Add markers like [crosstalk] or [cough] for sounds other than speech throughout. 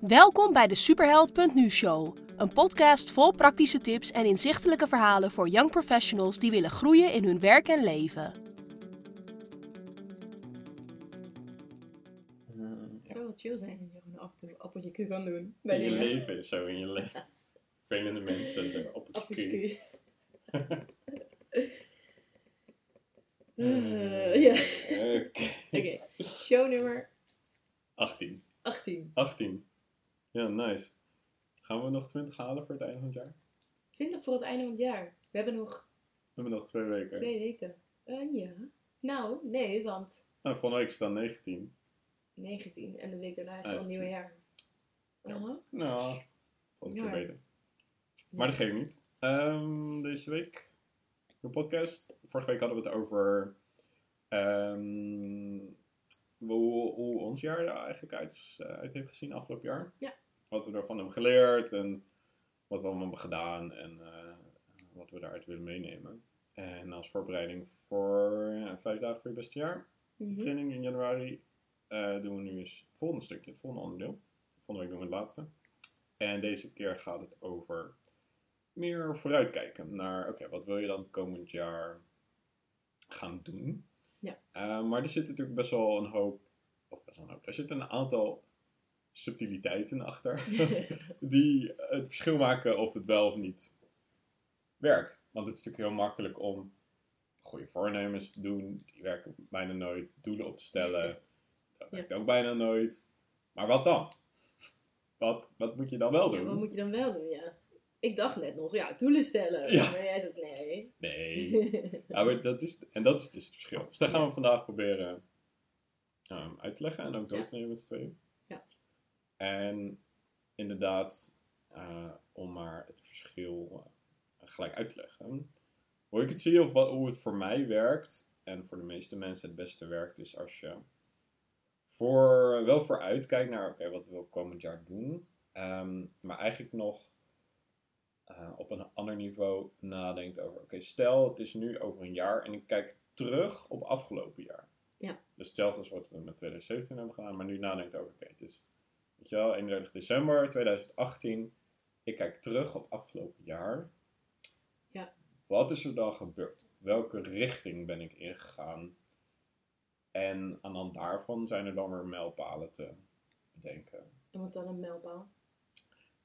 Welkom bij de Superheld.nu show. Een podcast vol praktische tips en inzichtelijke verhalen voor young professionals die willen groeien in hun werk en leven. Het zou wel chill zijn om je gewoon af en toe een appeltje kan doen. Bij In je dingen. leven is zo, in je leven. Vervelende mensen zo op het Appeltje circuit. Eh, ja, Oké. oké. Show nummer 18. 18. 18. Ja, nice. Gaan we nog 20 halen voor het einde van het jaar? 20 voor het einde van het jaar. We hebben nog We hebben nog twee weken. twee weken. Eh, ja. Nou, nee, want Nou, volgende week staan 19. 19 en de week daarna is Ah, het al is een nieuwe jaar. Aha. Nou, volgende keer Ja. beter. Maar dat geeft niet. Ehm, deze week een podcast. Vorige week hadden we het over ehm, hoe, hoe ons jaar er eigenlijk uit, eh, uit heeft gezien afgelopen jaar. Ja. Wat we ervan hebben geleerd en wat we allemaal hebben gedaan en eh, wat we daaruit willen meenemen. En als voorbereiding voor vijf dagen voor je beste jaar, Mhm. training in januari, eh, doen we nu eens het volgende stukje, het volgende onderdeel. Volgende week doen we het laatste. En deze keer gaat het over meer vooruitkijken naar, oké, wat wil je dan komend jaar gaan doen? Ja. Eh, maar er zit natuurlijk best wel een hoop, of best wel een hoop, er zitten een aantal subtiliteiten achter [laughs] die het verschil maken of het wel of niet werkt. Want het is natuurlijk heel makkelijk om goede voornemens te doen, die werken bijna nooit, doelen op te stellen, [laughs] dat werkt ook bijna nooit. Maar wat dan? Wat, wat moet je dan wel Ja, doen? wat moet je dan wel doen, ja? Ik dacht net nog, ja, doelen stellen. Ja. Maar jij zegt nee. Nee. [laughs] Ja, maar dat is, en dat is dus het verschil. Dus dat gaan we vandaag proberen ehm, uit te leggen en ook door te nemen met z'n tweeën. Ja. En inderdaad, eh, om maar het verschil eh, gelijk uit te leggen. Hoe ik het zie of wat, hoe het voor mij werkt, en voor de meeste mensen het beste werkt, is als je voor, wel vooruit kijkt naar, oké, wat wil ik komend jaar doen, ehm, maar eigenlijk nog eh, op een ander niveau nadenkt over, oké, stel het is nu over een jaar en ik kijk terug op afgelopen jaar. Ja. Dus hetzelfde als wat we met 2017 hebben gedaan, maar nu nadenkt over, oké, het is, weet je wel, 31 december 2018, ik kijk terug op afgelopen jaar. Ja. Wat is er dan gebeurd? Welke richting ben ik ingegaan? En aan de hand daarvan zijn er dan weer mijlpalen te bedenken. En wat dan een mijlpaal?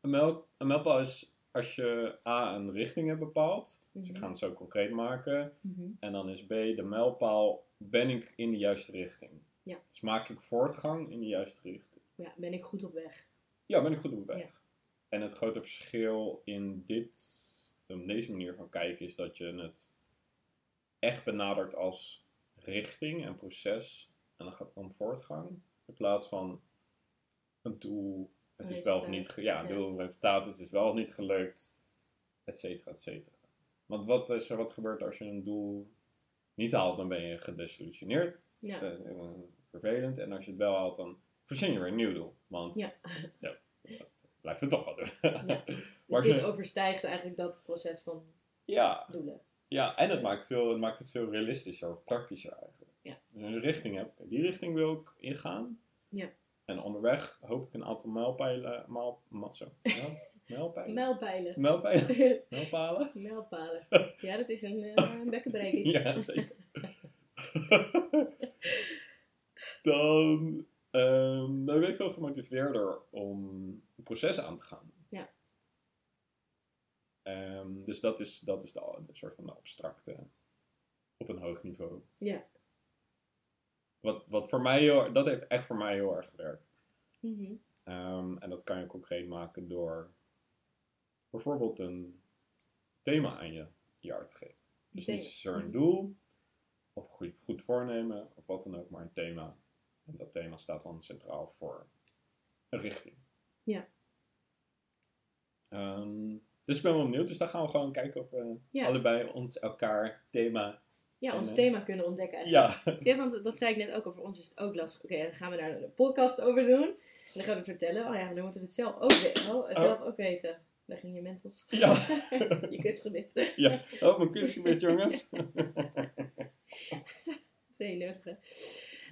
Een, mijl, een mijlpaal is als je A, een richting hebt bepaald. Dus we Mhm. gaan het zo concreet maken. Mhm. En dan is B, de mijlpaal, ben ik in de juiste richting? Ja. Dus maak ik voortgang in de juiste richting? Ja, ben ik goed op weg? Ja, ben ik goed op weg. Ja. En het grote verschil in dit, op deze manier van kijken is dat je het echt benadert als richting en proces. En dan gaat het om voortgang. In plaats van een doel. Het is wel of niet, ja, of resultaat. Het is wel of niet gelukt. Et cetera, et cetera. Want wat is er wat gebeurt als je een doel niet haalt? Dan ben je gedesillusioneerd. Ja. Eh, eh, vervelend. En als je het wel haalt, dan verzin je weer een nieuw doel. Want Ja. [laughs] zo, dat blijf je toch wel doen. Ja. [laughs] Dus dit overstijgt eigenlijk dat proces van ja, doelen. ja, en het maakt, veel, het maakt het veel realistischer of praktischer eigenlijk. Ja. Dus als je een richting oké, die richting wil ik ingaan. Ja. En onderweg hoop ik een aantal mijlpijlen, maal, maal, zo, [laughs] mijl- mijlpijlen? Mijlpijlen. Mijlpijlen? [laughs] Mijlpalen? Mijlpalen. [laughs] Ja, dat is een, een bekkenbreking. Ja, zeker. dan, ehm, dan ben je veel gemotiveerder om een proces aan te gaan. Ja. Ehm, dus dat is, dat is de, de soort van de abstracte op een hoog niveau. Ja. Wat, wat voor mij heel, dat heeft echt voor mij heel erg gewerkt. Mhm. Ehm, en dat kan je concreet maken door bijvoorbeeld een thema aan je jaar te geven. Dus niet zozeer een doel, of een goed, goed voornemen, of wat dan ook, maar een thema. En dat thema staat dan centraal voor een richting. Ja. Ehm, dus ik ben wel benieuwd. Dus daar gaan we gewoon kijken of we Ja. allebei ons elkaar thema... Ja, ons En, eh, thema kunnen ontdekken eigenlijk. Ja, Ja, want dat zei ik net ook, over ons is het ook lastig. Oké, dan gaan we daar een podcast over doen. En dan gaan we vertellen, oh ja, dan moeten we het zelf ook, oh, het Oh. zelf ook weten. Daar ging je mentels. ja, [laughs] je kunstgebit. ja. Oh, mijn kunstgebied, jongens. [laughs] Twee nuttige.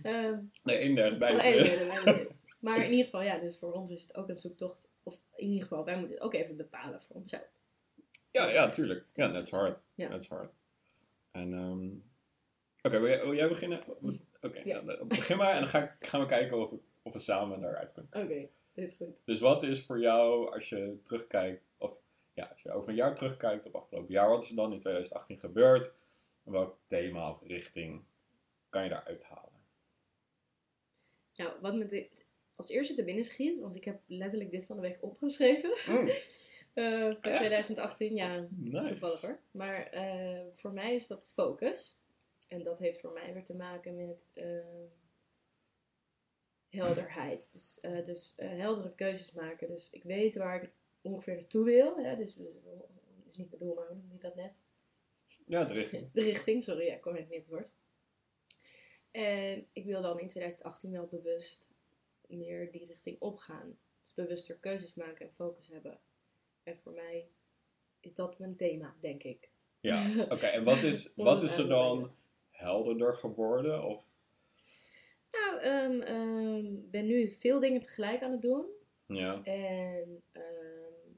Ehm Nee, één derde bij. oh, derde. Maar in ieder geval, ja, dus voor ons is het ook een zoektocht. Of in ieder geval, wij moeten het ook even bepalen voor onszelf. Ja, ja, tuurlijk. Ja, that's hard. Ja. That's hard. En, ehm oké, wil, jij- wil jij beginnen? Oké, Ja. nou, begin maar en dan ga ik, gaan we kijken of, of we samen daaruit kunnen. Oké, dit is goed. Dus wat is voor jou, als je terugkijkt, of ja, als je over een jaar terugkijkt op afgelopen jaar, wat is er dan in 2018 gebeurd? En welk thema of richting kan je daaruit halen? Nou, wat me als eerste te binnen schiet, want ik heb letterlijk dit van de week opgeschreven. Eh, [laughs] voor 2018, ja, Nice. toevallig hoor. Maar eh, voor mij is dat focus. En dat heeft voor mij weer te maken met eh, helderheid. Dus, eh, dus eh, heldere keuzes maken. Dus ik weet waar ik ongeveer naartoe wil. Hè? Dus, dus, dus niet mijn doel, maar hoe noemde dat net? Ja, de richting. De richting, sorry, ja, ik kwam even niet op het woord. En ik wil dan in 2018 wel bewust meer die richting opgaan. Dus bewuster keuzes maken en focus hebben. En voor mij is dat mijn thema, denk ik. Ja, [laughs] oké. En wat is, wat is er dan helderder geworden? Of, Nou, ehm, ben nu veel dingen tegelijk aan het doen. ja, En ehm,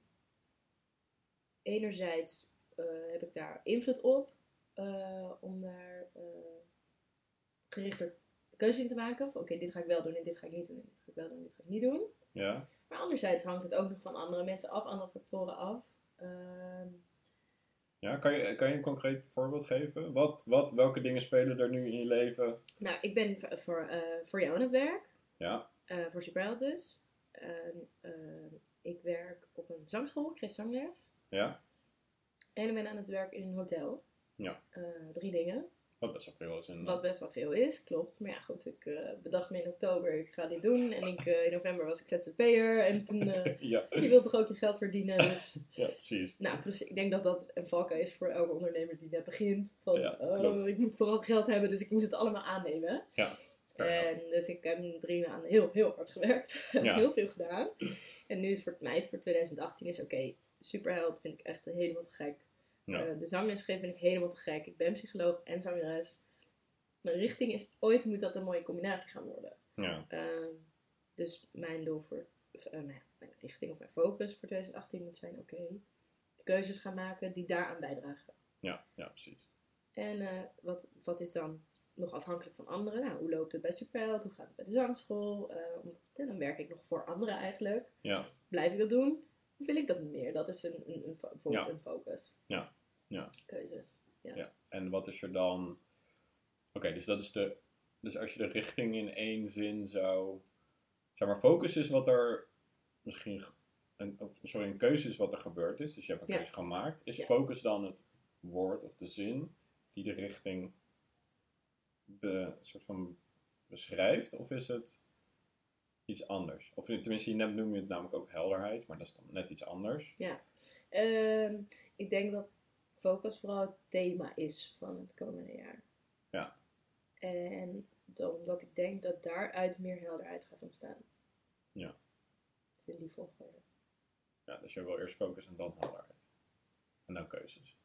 enerzijds eh, heb ik daar invloed op eh, om daar eh, gerichter keuzes in te maken. Oké, dit ga ik wel doen en dit ga ik niet doen en dit ga ik wel doen en dit ga ik niet doen. ja. Maar anderzijds hangt het ook nog van andere mensen af, andere factoren af. Ehm, Ja, kan je, kan je een concreet voorbeeld geven? Wat, wat, welke dingen spelen er nu in je leven? nou, ik ben voor, eh, voor jou aan het werk, Ja, eh, voor Superheld. En, ehm, ik werk op een zangschool, ik geef zangles. ja. En ik ben aan het werk in een hotel. Ja. Eh, drie dingen. Wat best wel veel is. Wat best wel veel is, klopt. Maar ja, goed, ik eh, bedacht me in oktober, ik ga dit doen. En ik, eh, in november was ik ZZP'er. En toen, eh, [laughs] ja, je wilt toch ook je geld verdienen. Dus, [laughs] ja, precies. nou, precies. Ik denk dat dat een valkuil is voor elke ondernemer die net begint. Van, Ja, oh, ik moet vooral geld hebben, dus ik moet het allemaal aannemen. Ja. En dus ik heb drie maanden heel, heel hard gewerkt. [laughs] Ja. heel veel gedaan. En nu is voor mij, het voor 2018 is oké, superheld vind ik echt helemaal te gek. Ja. Eh, de zangles vind ik helemaal te gek. Ik ben psycholoog en zangeres. Mijn richting is, ooit moet dat een mooie combinatie gaan worden. Ja, Ehm, dus mijn doel voor, eh, mijn, mijn richting of mijn focus voor 2018 moet zijn, oké, de keuzes gaan maken die daaraan bijdragen. ja, ja, precies. En eh, wat, wat is dan nog afhankelijk van anderen? Nou, hoe loopt het bij Superheld? Hoe gaat het bij de zangschool? Ja, dan werk ik nog voor anderen eigenlijk. Ja, Blijf ik dat doen? Wil ik dat meer? Dat is een, een, bijvoorbeeld Ja. een focus. Ja. Ja. Keuzes. Ja. ja. En wat is er dan... Oké, dus dat is de... Dus als je de richting in één zin zou... Zeg maar, focus is wat er misschien... Een, sorry, een keuze is wat er gebeurd is. Dus je hebt een keuze gemaakt. Is focus dan het woord of de zin die de richting be, soort van beschrijft? Of is het iets anders? Of tenminste, je noem je het namelijk ook helderheid, maar dat is dan net iets anders. Ehm, ik denk dat focus vooral het thema is van het komende jaar. Ja. En omdat ik denk dat daaruit meer helderheid gaat ontstaan. Ja. Is in die volgorde. Ja, dus je wil eerst focus en dan helderheid. En dan keuzes.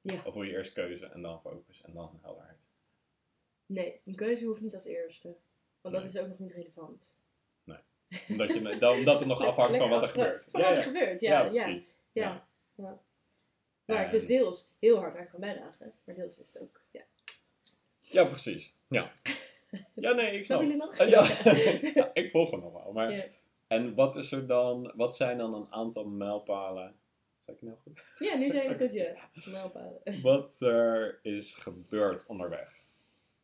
Ja. Of wil je eerst keuze en dan focus en dan helderheid? Nee, een keuze hoeft niet als eerste. Want dat is ook nog niet relevant. Omdat, je, dan, omdat het nog afhangt van wat er gebeurt. Van ja, wat ja. er gebeurt, ja. ja, ja. Waar ik dus deels heel hard aan kan bijdragen. Maar deels is het ook, ja. Ja, precies. Ja. [laughs] Ja, nee, ik snap. Snap jullie nog? Eh, ja. [laughs] [laughs] Ja, ik volg hem nog wel. Maar. En wat, is er dan, wat zijn dan een aantal mijlpalen? Zeg ik het nou goed? Ja, nu zijn we goed, ja. Mijlpalen. Wat er is gebeurd onderweg.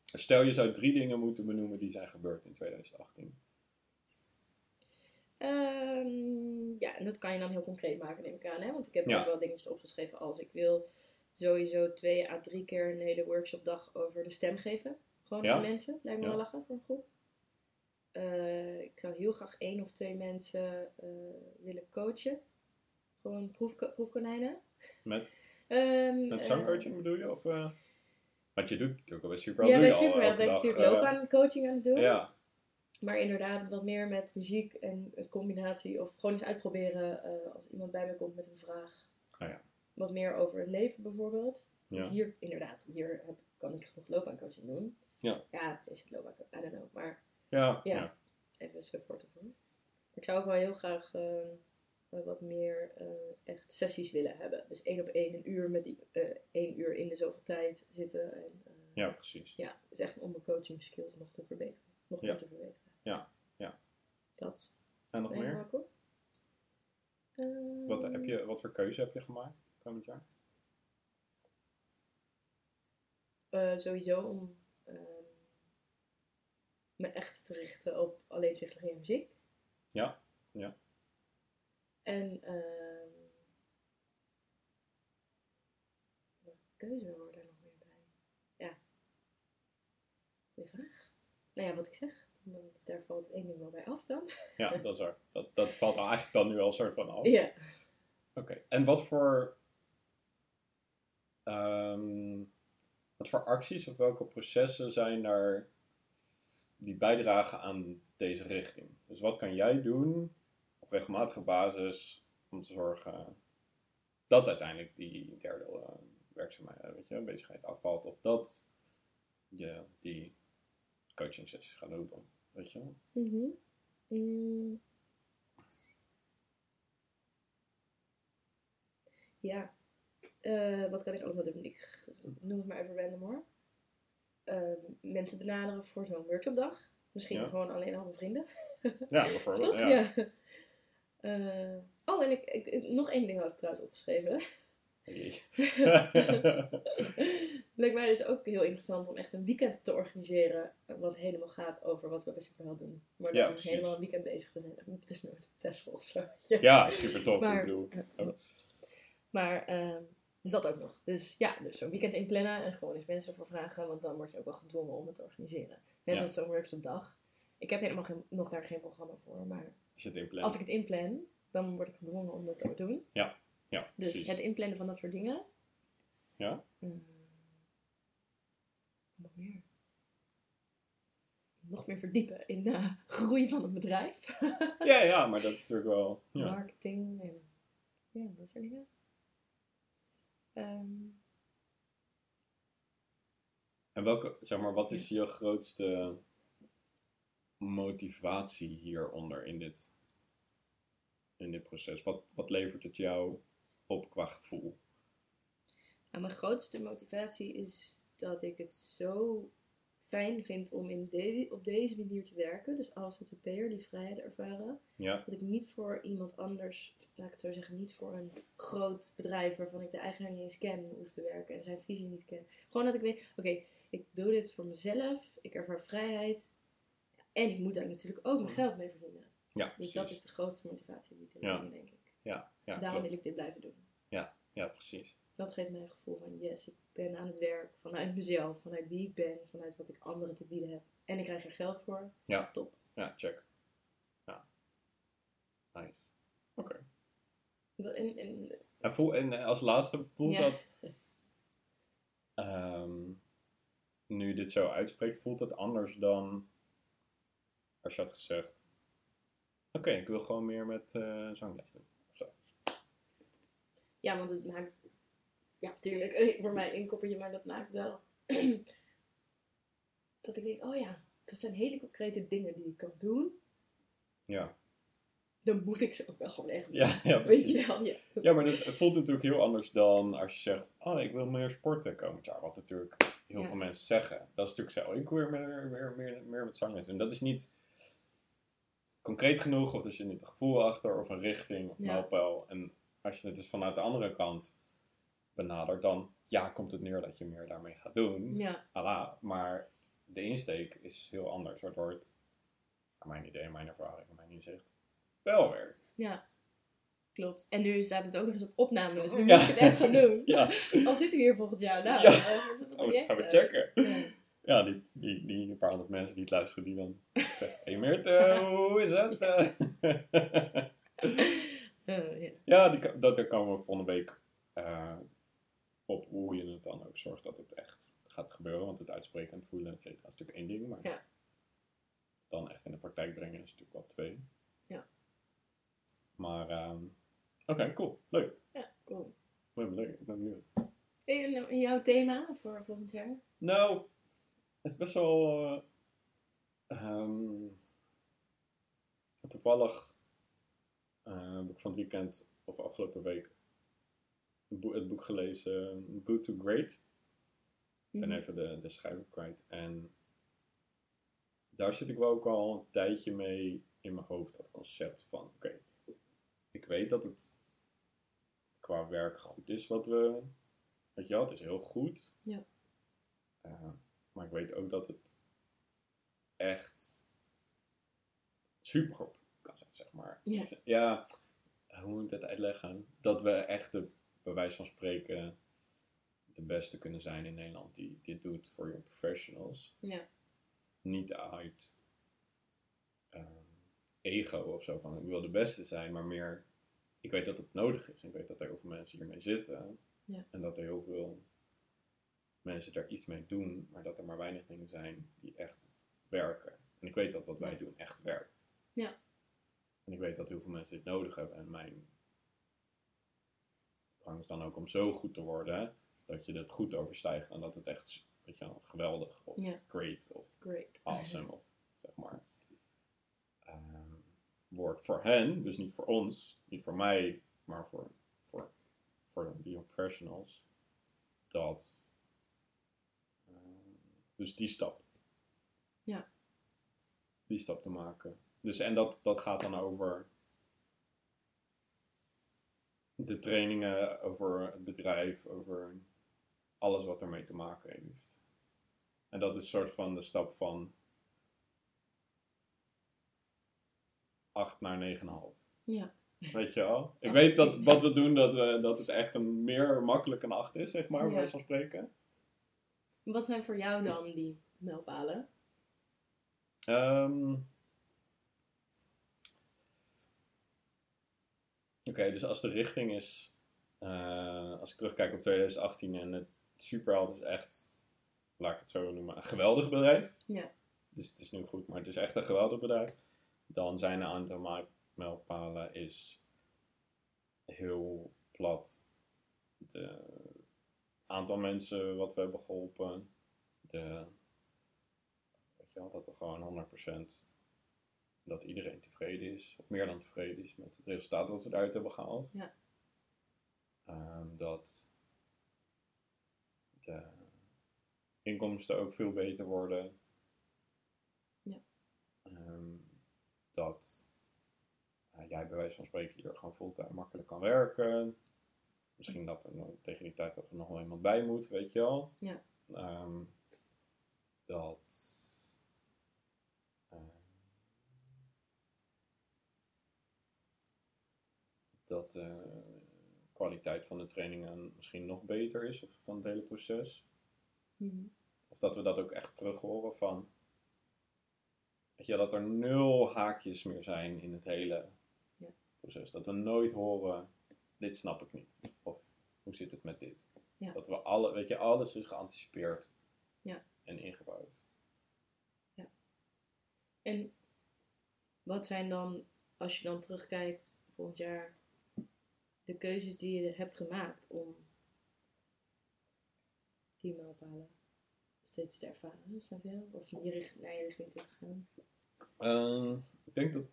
Stel je zou drie dingen moeten benoemen die zijn gebeurd in 2018. Ehm, ja, en dat kan je dan heel concreet maken, neem ik aan. Hè? Want ik heb Ja. ook wel dingetjes opgeschreven als ik wil sowieso twee à drie keer een hele workshopdag over de stem geven. Gewoon Ja. aan mensen. Lijkt me wel lachen voor een groep. Eh, ik zou heel graag één of twee mensen eh, willen coachen. Gewoon proefko- proefkonijnen. Met, Ehm, met eh, zangcoaching bedoel je? Of, eh, want je doet natuurlijk al bij Super ja, bij Super ben ik natuurlijk eh, loopbaancoaching aan het doen. Ja, Maar inderdaad, wat meer met muziek en een combinatie. Of gewoon eens uitproberen eh, als iemand bij me komt met een vraag. Ah ja. Wat meer over het leven bijvoorbeeld. ja. Dus hier, inderdaad, hier heb, kan ik nog loopbaancoaching doen. Ja. Ja, het is het loopbaancoaching, I don't know. Maar Ja, Ja. ja. even een stuk voor te voeren. Ik zou ook wel heel graag eh, eh, wat meer echt sessies willen hebben. Dus één op één, een uur met die, één uur in de zoveel tijd zitten. En, Ja, precies. ja, dus echt om mijn coaching skills nog te verbeteren. Nog meer te verbeteren. Ja, ja. Dat. En nog meer? Marco? Wat, Ehm, heb je, wat voor keuze heb je gemaakt komend jaar? Eh, sowieso om ehm, me echt te richten op alleen psychologie en muziek. Ja, ja. En ehm welke keuze hoort daar nog meer bij? Ja. Goeie vraag. Nou ja, wat ik zeg. Dus daar valt één ding wel bij af dan. Ja, [laughs] dat is waar. Dat, dat valt eigenlijk dan nu al soort van af. Ja. Oké. En wat voor... ehm, wat voor acties of welke processen zijn er die bijdragen aan deze richting? Dus wat kan jij doen op regelmatige basis om te zorgen dat uiteindelijk die derde eh, werkzaamheid, weet je, bezigheid afvalt of dat je die coaching sessies gaat doen, weet je wel? Mhm. Mm. Ja. Eh, wat kan ik allemaal doen? Ik noem het maar even random hoor. Ehm, mensen benaderen voor zo'n workshopdag. Misschien Ja. gewoon alleen al mijn vrienden. Ja, bijvoorbeeld. Toch? Ja. Ja. Eh, oh, en ik, ik, ik- nog één ding had ik trouwens opgeschreven. [laughs] Lijkt mij dus ook heel interessant om echt een weekend te organiseren. Wat helemaal gaat over wat we bij Superheld doen. Maar Ja, dan precies. helemaal een weekend bezig te zijn. Het is nooit op Tesla of zo. je. ja, super tof. Maar- ik bedoel, oh, Maar, ehm, dus dat ook nog. Dus ja, dus zo'n weekend inplannen en gewoon eens mensen ervoor vragen. Want dan word je ook wel gedwongen om het te organiseren. Net Ja. als zo'n workshopdag. Ik heb helemaal geen, nog daar geen programma voor. Maar als je het inplant. als ik het inplan, dan word ik gedwongen om dat te doen. Ja, Dus precies. het inplannen van dat soort dingen. Ja? Ehm, nog meer. Nog meer verdiepen in de groei van een bedrijf. [laughs] Ja, ja, maar dat is natuurlijk wel... Ja. Marketing en ja, dat soort dingen. Ehm, En welke, zeg maar, wat is je grootste motivatie hieronder in dit, in dit proces? Wat, wat levert het jou op qua gevoel? nou, mijn grootste motivatie is dat ik het zo fijn vind om in de, op deze manier te werken. Dus als ZZP'er die vrijheid ervaren. Ja, Dat ik niet voor iemand anders, laat ik het zo zeggen, niet voor een groot bedrijf waarvan ik de eigenaar niet eens ken, hoef te werken en zijn visie niet ken. Gewoon dat ik weet, oké, ik doe dit voor mezelf, ik ervaar vrijheid en ik moet daar natuurlijk ook mijn geld mee verdienen. ja Dus dat is de grootste motivatie die ik erin Ja. heb, denk ik. Ja, ja, Daarom klopt. wil ik dit blijven doen. ja, precies. Dat geeft mij een gevoel van, yes, ik ben aan het werk vanuit mezelf, vanuit wie ik ben, vanuit wat ik anderen te bieden heb. En ik krijg er geld voor. Ja. Top. Ja, check. Ja. Nice. Oké. En, en, En, voel, en eh, als laatste, voelt Ja. dat... ehm, nu je dit zo uitspreekt, voelt het anders dan als je had gezegd... Oké, ik wil gewoon meer met eh zangles doen. Of zo. Ja, want het maakt. Ja, tuurlijk, eh, voor mij een koppertje, maar dat maakt wel. [clears throat] dat ik denk, oh ja, dat zijn hele concrete dingen die ik kan doen. Ja, Dan moet ik ze ook wel gewoon echt doen. ja, ja Weet je wel, ja. Ja, maar dat, het voelt natuurlijk heel anders dan als je zegt... Oh, ik wil meer sporten komend jaar. Wat natuurlijk heel Ja. veel mensen zeggen. Dat is natuurlijk zo. Ik wil weer meer, meer, meer, meer met zangles doen. Dat is niet concreet genoeg. Of er zit niet een gevoel achter. Of een richting. Of een Ja. En als je het dus vanuit de andere kant benadert... Dan ja, komt het neer dat je meer daarmee gaat doen. Ja, Ala, maar de insteek is heel anders. Waardoor het, naar mijn idee, mijn ervaring, mijn inzicht, wel werkt. ja. Klopt. En nu staat het ook nog eens op opname, dus nu Ja. moet ik het echt gaan doen. [laughs] Ja, Al zitten we hier volgend jaar. Nou, Ja. eh, oh, dat gaan we project? checken. Ja. Ja, die, die, die paar honderd mensen die het luisteren, die dan zeggen... Hey Meert, eh, [laughs] hoe is het? Eh, [laughs] Eh, ja. ja, die, dat, daar komen we volgende week eh, op hoe je het dan ook zorgt dat het echt gaat gebeuren. Want het uitspreken en het voelen, et cetera, is natuurlijk één ding. Maar Ja. dan echt in de praktijk brengen is natuurlijk wel twee. Ja. Maar, ehm, oké, cool. Leuk. ja, cool. Ik ben leuk. Ik ben benieuwd. En eh, jouw thema voor volgend jaar? Nou, het is best wel. eh, ehm, toevallig heb ik van het weekend of afgelopen week het boek, het boek gelezen Good to Great. Ik ben Mhm. even de, de schrijver kwijt. En daar zit ik wel ook al een tijdje mee in mijn hoofd, dat concept van, oké, ik weet dat het qua werk goed is wat we, weet je wel, het is heel goed. Ja. Eh, maar ik weet ook dat het echt super goed kan zijn, zeg maar. Ja. Ja, hoe moet ik dat uitleggen? Dat we echt de, bij wijze van spreken, de beste kunnen zijn in Nederland die dit doet voor young professionals. Ja. Niet uit ehm, ego of zo van ik wil de beste zijn, maar meer ik weet dat het nodig is. Ik weet dat er heel veel mensen hiermee zitten Ja. en dat er heel veel mensen daar iets mee doen, maar dat er maar weinig dingen zijn die echt werken. En ik weet dat wat wij doen echt werkt. Ja. En ik weet dat heel veel mensen dit nodig hebben en mijn is dan ook om zo goed te worden dat je het goed overstijgt en dat het echt weet je wel, geweldig of great of Great. [laughs] awesome of zeg maar ehm, wordt voor hen, dus niet voor ons, niet voor mij, maar voor, voor, voor de young professionals, dat ehm, dus die stap. Ja. Die stap te maken. Dus en dat, dat gaat dan over de trainingen, over het bedrijf, over alles wat ermee te maken heeft. En dat is een soort van de stap van 8 naar 9,5. Ja. Weet je wel? Ik weet dat wat we doen, dat, we, dat het echt een meer makkelijk een 8 is, zeg maar, bij Ja. van spreken. Wat zijn voor jou dan die mijlpalen? Ehm, Oké, dus als de richting is, eh, als ik terugkijk op 2018 en het Superheld is echt, laat ik het zo noemen, een geweldig bedrijf. Ja. Dus het is nu goed, maar het is echt een geweldig bedrijf. Dan zijn een aantal mijlpalen is heel plat. De aantal mensen wat we hebben geholpen. De, weet je wel, dat er gewoon 100% dat iedereen tevreden is, of meer dan tevreden is met het resultaat dat ze eruit hebben gehaald. Ja. Ehm, dat de inkomsten ook veel beter worden. Ja. Ehm, dat nou, jij bij wijze van spreken hier gewoon fulltime makkelijk kan werken. Misschien dat er nog- tegen die tijd dat er nog wel iemand bij moet, weet je wel. Ja. Ehm, dat. Dat de kwaliteit van de trainingen misschien nog beter is, of van het hele proces. Mhm. Of dat we dat ook echt terug horen van. Weet je, dat er nul haakjes meer zijn in het hele Ja. proces. Dat we nooit horen, dit snap ik niet. Of hoe zit het met dit? Ja. Dat we alle, weet je, alles is geanticipeerd Ja. en ingebouwd. En wat zijn dan, als je dan terugkijkt volgend jaar, de keuzes die je hebt gemaakt om die mijlpalen steeds te ervaren, snap je? Of in je richt- naar je richting toe te gaan? Ehm, ik denk dat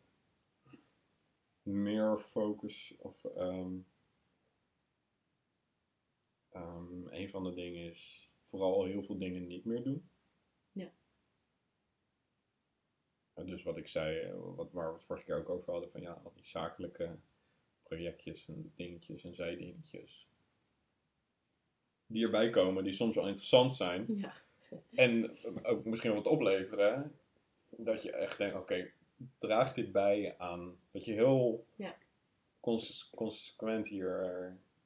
meer focus of ehm, ehm, een van de dingen is vooral heel veel dingen niet meer doen. Ja. En dus wat ik zei, eh, wat, waar we het vorige keer ook over hadden, van ja, al die zakelijke projectjes en dingetjes en zijdingetjes. Die erbij komen, die soms wel interessant zijn. Ja. En ook misschien wat opleveren. Dat je echt denkt, oké, draagt dit bij aan... Dat je heel Ja. conse- consequent hier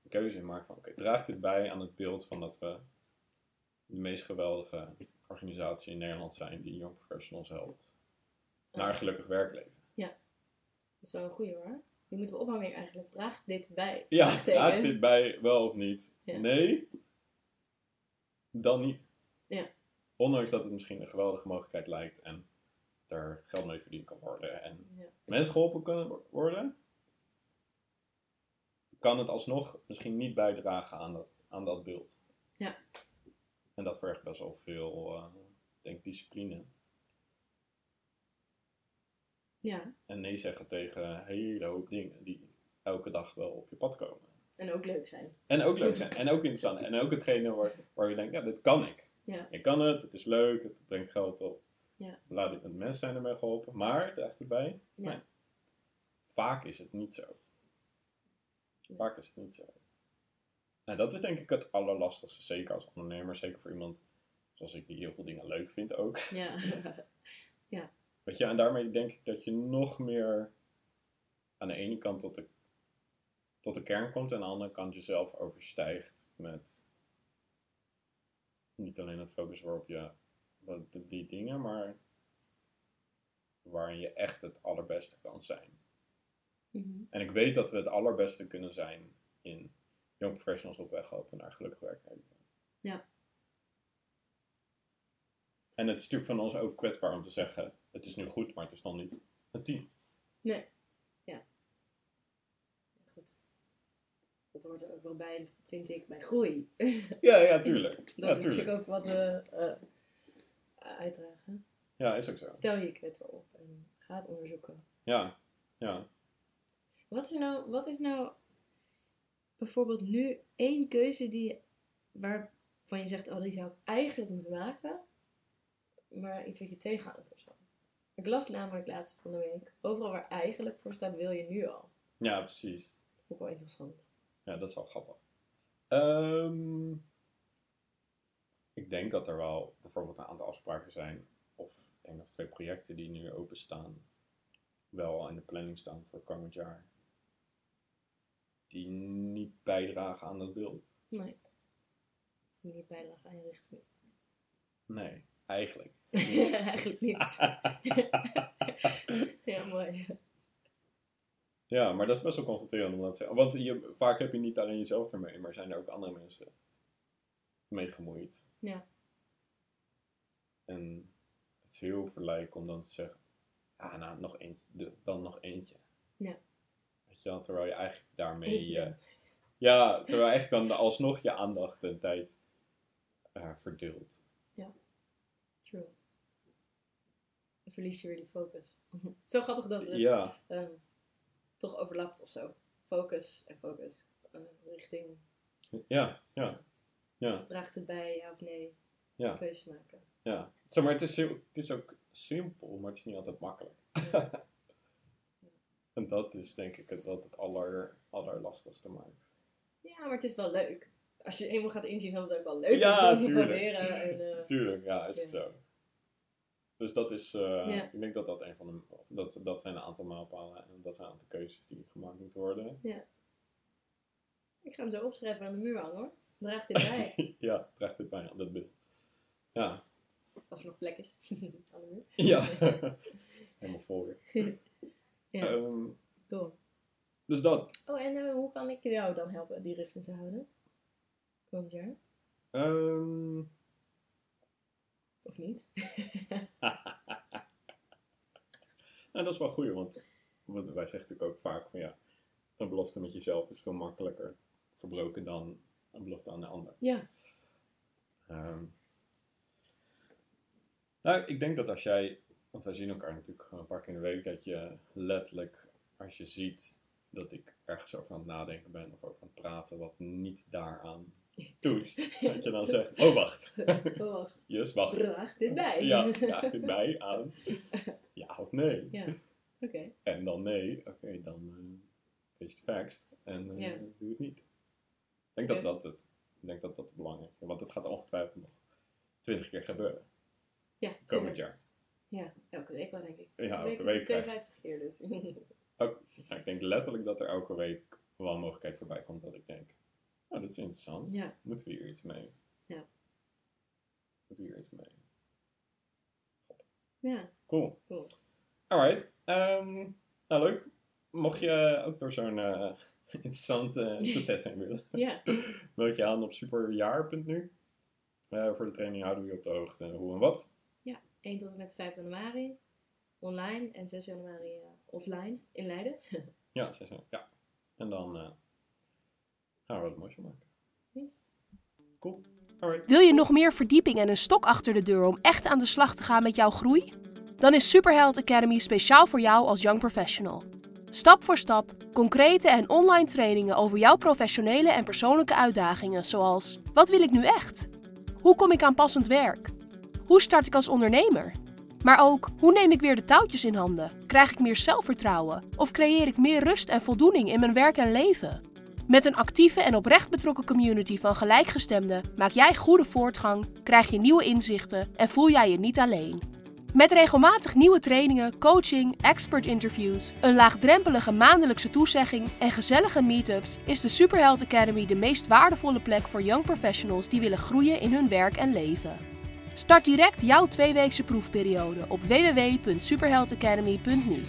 een keuze in maakt van... Oké, draagt dit bij aan het beeld van dat we de meest geweldige organisatie in Nederland zijn... die young professionals helpt naar een gelukkig werkleven. Dat is wel een goeie hoor. Die moeten we ophangen eigenlijk. Draagt dit bij? Ja, draagt dit bij wel of niet? Ja. Nee, dan niet. Ja. Ondanks dat het misschien een geweldige mogelijkheid lijkt en er geld mee verdiend kan worden en Ja. mensen geholpen kunnen wo- worden, kan het alsnog misschien niet bijdragen aan dat, aan dat beeld. Ja. En dat vergt best wel veel, eh, ik denk, discipline. Ja, En nee zeggen tegen een hele hoop dingen die elke dag wel op je pad komen. En ook leuk zijn. En ook leuk zijn. En ook interessant. [laughs] En ook hetgene waar, waar je denkt, ja, dit kan ik. Ja. Ik kan het, het is leuk, het brengt geld op. Ja. Laat ik met mensen zijn ermee geholpen. Maar, draagt erbij, Ja. nee. vaak is het niet zo. Vaak is het niet zo. En dat is denk ik het allerlastigste, zeker als ondernemer. Zeker voor iemand zoals ik, die heel veel dingen leuk vindt ook. Ja. [laughs] Weet je, en daarmee denk ik dat je nog meer aan de ene kant tot de, tot de kern komt en aan de andere kant jezelf overstijgt met niet alleen het focus waarop je die, die dingen, maar waarin je echt het allerbeste kan zijn. Mhm. En ik weet dat we het allerbeste kunnen zijn in young professionals op weg helpen naar gelukkig werknemen. Ja. En het is natuurlijk van ons ook kwetsbaar om te zeggen, het is nu goed, maar het is nog niet een team. Nee. Ja. Goed. Dat hoort er ook wel bij, vind ik, bij groei. [laughs] Ja, ja, tuurlijk. Dat ja, is tuurlijk. natuurlijk ook wat we eh, uitdragen. Ja, is ook zo. Stel je kwetsbaar op en ga het onderzoeken. Ja, ja. Wat is nou, wat is nou bijvoorbeeld nu één keuze die, waarvan je zegt, oh die zou ik eigenlijk moeten maken, maar iets wat je tegenhoudt of zo? Ik las namelijk laatst van de week, overal waar eigenlijk voor staat, wil je nu al. Ja, precies. Ook wel interessant. Ja, dat is wel grappig. Ehm, ik denk dat er wel bijvoorbeeld een aantal afspraken zijn, of één of twee projecten die nu openstaan, wel al in de planning staan voor komend jaar, die niet bijdragen aan dat beeld. Nee. Die niet bijdragen aan je richting. Nee, eigenlijk. [laughs] eigenlijk niet. [laughs] ja, mooi. Ja, maar dat is best wel confronterend om dat te zeggen. Want je, vaak heb je niet alleen jezelf ermee, maar zijn er ook andere mensen mee gemoeid. Ja. En het is heel verleidelijk om dan te zeggen, ah nou, nog de- dan nog eentje. Ja. Weet je wel, terwijl je eigenlijk daarmee... Ja, terwijl eigenlijk dan alsnog je aandacht en tijd eh verdeelt. Dan verlies je weer die focus. [laughs] Zo grappig dat het Ja, ehm, toch overlapt of zo. Focus en focus. Eh, richting, ja, ja, ja, draagt het bij, ja of nee? Ja. Keuzes maken. ja. Zeg maar, het is, het is ook simpel, maar het is niet altijd makkelijk. [laughs] en dat is denk ik het wat het aller, allerlastigste maakt. Ja, maar het is wel leuk. Als je eenmaal gaat inzien dat het ook wel leuk Ja, is om te proberen. En, eh, [laughs] Tuurlijk, ja, is het Ja. zo. Dus dat is, eh, Ja. ik denk dat dat een van de, dat, dat zijn een aantal mijlpalen en dat zijn een aantal keuzes die gemaakt moeten worden. ik ga hem zo opschrijven aan de muur hangen hoor. Draagt dit bij. [laughs] ja, draagt dit bij aan dat beeld. Ja, Als er nog plek is. [laughs] aan de muur. ja. [laughs] helemaal weer. Ja, Ehm, door. dus dat. Oh, en eh, hoe kan ik jou dan helpen die richting te houden? Komend jaar? Ehm, Of niet? Nou, dat is wel goed, want, wij zeggen natuurlijk ook vaak van ja, een belofte met jezelf is veel makkelijker verbroken dan een belofte aan de ander. Ja. Ehm, nou, ik denk dat als jij, want wij zien elkaar natuurlijk gewoon een paar keer in de week, dat je letterlijk, als je ziet dat ik ergens over aan het nadenken ben of over aan het praten, wat niet daaraan doet, [laughs] dat je dan zegt, oh wacht, Oh, wacht. [laughs] yes, wacht. Draagt dit bij? Ja, draagt dit bij aan of nee? Ja. Oké. En dan nee, oké, dan eh face the facts en eh, Ja. doe het niet. Ik denk, dat dat het, ik denk dat dat het belangrijk is, want het gaat ongetwijfeld nog twintig keer gebeuren Ja, komend jaar. Ja, elke week wel denk ik. Ja, Elke elke week week is het 52 keer dus. [laughs] Ook, nou, ik denk letterlijk dat er elke week wel een mogelijkheid voorbij komt dat ik denk, oh, dat is interessant, ja. moeten we hier iets mee? Ja. Moeten we hier iets mee? Ja, Cool. cool. Alright. ehm, nou, leuk. Mocht je ook door zo'n eh, [laughs] interessant eh, [laughs] proces heen willen, Ja. [laughs] meld je aan op superjaar.nu. Eh voor de training houden we je op de hoogte hoe en wat. 1 tot en met 5 januari online en 6 januari offline in Leiden. Ja, zes, ja. En dan eh, gaan we wat moois van maken. Yes. Cool. Alright. Wil je nog meer verdieping en een stok achter de deur om echt aan de slag te gaan met jouw groei? Dan is Superheld Academy speciaal voor jou als young professional. Stap voor stap, concrete en online trainingen over jouw professionele en persoonlijke uitdagingen, zoals: wat wil ik nu echt? Hoe kom ik aan passend werk? Hoe start ik als ondernemer? Maar ook, hoe neem ik weer de touwtjes in handen? Krijg ik meer zelfvertrouwen? Of creëer ik meer rust en voldoening in mijn werk en leven? Met een actieve en oprecht betrokken community van gelijkgestemden maak jij goede voortgang, krijg je nieuwe inzichten en voel jij je niet alleen. Met regelmatig nieuwe trainingen, coaching, expert interviews, een laagdrempelige maandelijkse toezegging en gezellige meetups is de Superheld Academy de meest waardevolle plek voor young professionals die willen groeien in hun werk en leven. Start direct jouw tweeweekse proefperiode op www.superheldacademy.nu.